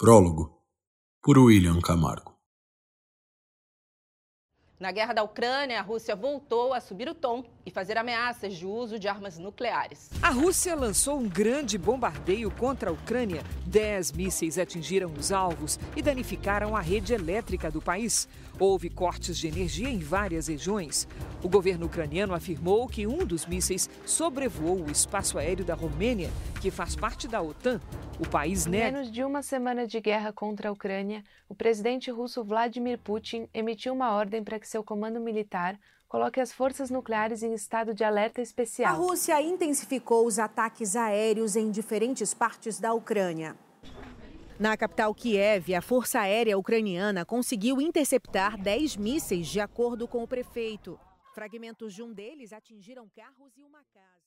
Prólogo por William Camargo Na guerra da Ucrânia, a Rússia voltou a subir o tom e fazer ameaças de uso de armas nucleares. A Rússia lançou um grande bombardeio contra a Ucrânia. Dez mísseis atingiram os alvos e danificaram a rede elétrica do país. Houve cortes de energia em várias regiões. O governo ucraniano afirmou que um dos mísseis sobrevoou o espaço aéreo da Romênia, que faz parte da OTAN. O país nega. Menos de uma semana de guerra contra a Ucrânia, o presidente russo Vladimir Putin emitiu uma ordem para que seu comando militar coloque as forças nucleares em estado de alerta especial. A Rússia intensificou os ataques aéreos em diferentes partes da Ucrânia. Na capital Kiev, a Força Aérea Ucraniana conseguiu interceptar 10 mísseis, de acordo com o prefeito. Fragmentos de um deles atingiram carros e uma casa.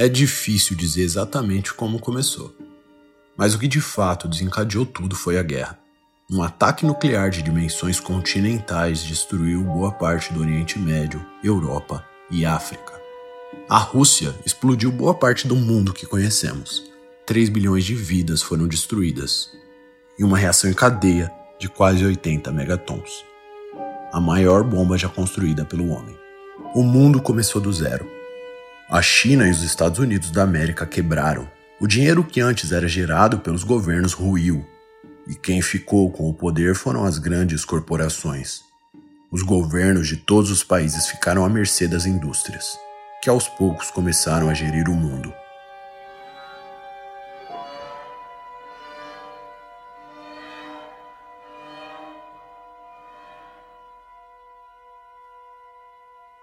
É difícil dizer exatamente como começou. Mas o que de fato desencadeou tudo foi a guerra. Um ataque nuclear de dimensões continentais destruiu boa parte do Oriente Médio, Europa e África. A Rússia explodiu boa parte do mundo que conhecemos. 3 bilhões de vidas foram destruídas. E uma reação em cadeia de quase 80 megatons. A maior bomba já construída pelo homem. O mundo começou do zero a China e os Estados Unidos da América quebraram. O dinheiro que antes era gerado pelos governos ruiu. E quem ficou com o poder foram as grandes corporações. Os governos de todos os países ficaram à mercê das indústrias, que aos poucos começaram a gerir o mundo.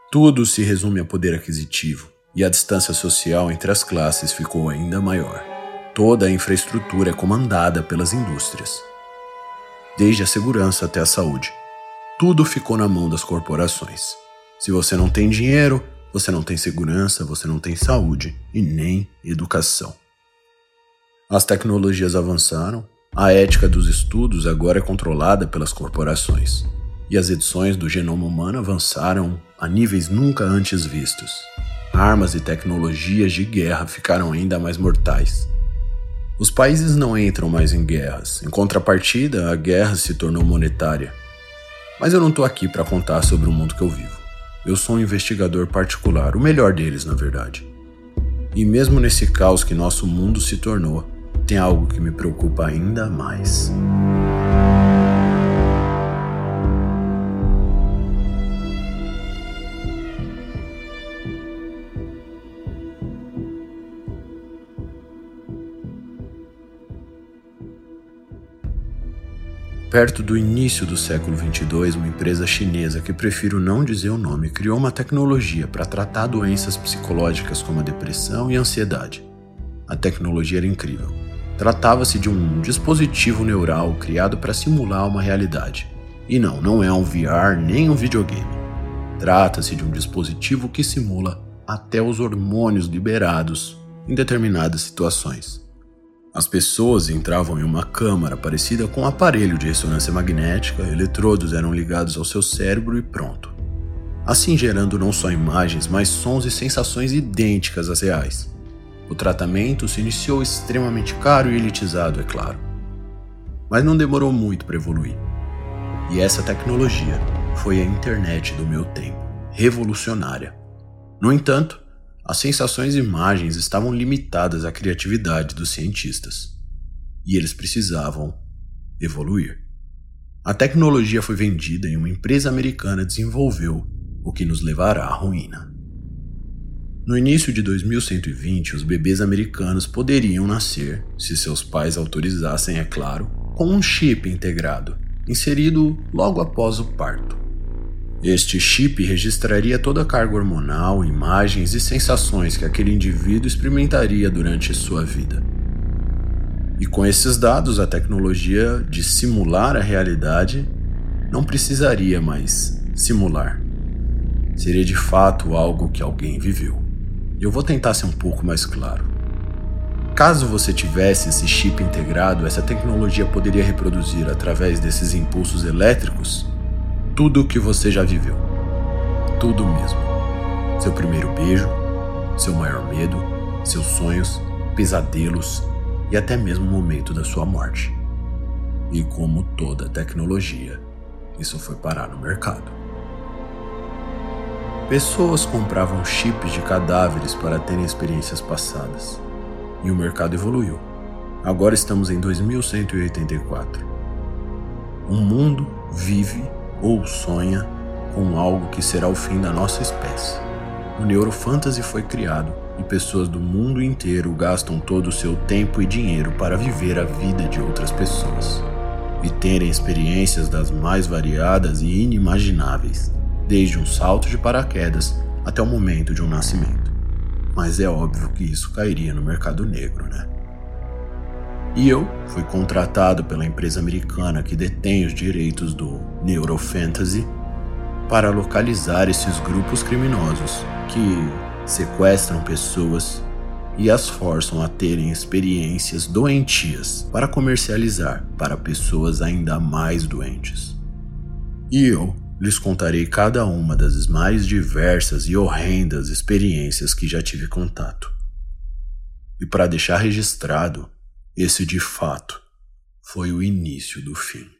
Tudo se resume a poder aquisitivo e a distância social entre as classes ficou ainda maior. Toda a infraestrutura é comandada pelas indústrias, desde a segurança até a saúde. Tudo ficou na mão das corporações. Se você não tem dinheiro, você não tem segurança, você não tem saúde e nem educação. As tecnologias avançaram, a ética dos estudos agora é controlada pelas corporações, e as edições do genoma humano avançaram a níveis nunca antes vistos armas e tecnologias de guerra ficaram ainda mais mortais. Os países não entram mais em guerras, em contrapartida, a guerra se tornou monetária. Mas eu não estou aqui para contar sobre o mundo que eu vivo. Eu sou um investigador particular, o melhor deles, na verdade. E mesmo nesse caos que nosso mundo se tornou, tem algo que me preocupa ainda mais. Perto do início do século 22, uma empresa chinesa que prefiro não dizer o nome criou uma tecnologia para tratar doenças psicológicas como a depressão e a ansiedade. A tecnologia era incrível. Tratava-se de um dispositivo neural criado para simular uma realidade. E não, não é um VR nem um videogame. Trata-se de um dispositivo que simula até os hormônios liberados em determinadas situações. As pessoas entravam em uma câmara parecida com um aparelho de ressonância magnética, eletrodos eram ligados ao seu cérebro e pronto. Assim gerando não só imagens, mas sons e sensações idênticas às reais. O tratamento se iniciou extremamente caro e elitizado, é claro. Mas não demorou muito para evoluir. E essa tecnologia foi a internet do meu tempo, revolucionária. No entanto, as sensações e imagens estavam limitadas à criatividade dos cientistas. E eles precisavam evoluir. A tecnologia foi vendida e uma empresa americana desenvolveu o que nos levará à ruína. No início de 2120, os bebês americanos poderiam nascer, se seus pais autorizassem, é claro, com um chip integrado, inserido logo após o parto. Este chip registraria toda a carga hormonal, imagens e sensações que aquele indivíduo experimentaria durante sua vida. E com esses dados, a tecnologia de simular a realidade não precisaria mais simular. Seria de fato algo que alguém viveu. Eu vou tentar ser um pouco mais claro. Caso você tivesse esse chip integrado, essa tecnologia poderia reproduzir através desses impulsos elétricos tudo o que você já viveu. Tudo mesmo. Seu primeiro beijo, seu maior medo, seus sonhos, pesadelos e até mesmo o momento da sua morte. E como toda tecnologia, isso foi parar no mercado. Pessoas compravam chips de cadáveres para terem experiências passadas. E o mercado evoluiu. Agora estamos em 2184. O mundo vive ou sonha com algo que será o fim da nossa espécie. O Neurofantasy foi criado e pessoas do mundo inteiro gastam todo o seu tempo e dinheiro para viver a vida de outras pessoas e terem experiências das mais variadas e inimagináveis desde um salto de paraquedas até o momento de um nascimento. Mas é óbvio que isso cairia no mercado negro, né? E eu fui contratado pela empresa americana que detém os direitos do Neurofantasy para localizar esses grupos criminosos que sequestram pessoas e as forçam a terem experiências doentias para comercializar para pessoas ainda mais doentes. E eu lhes contarei cada uma das mais diversas e horrendas experiências que já tive contato. E para deixar registrado, esse de fato foi o início do fim.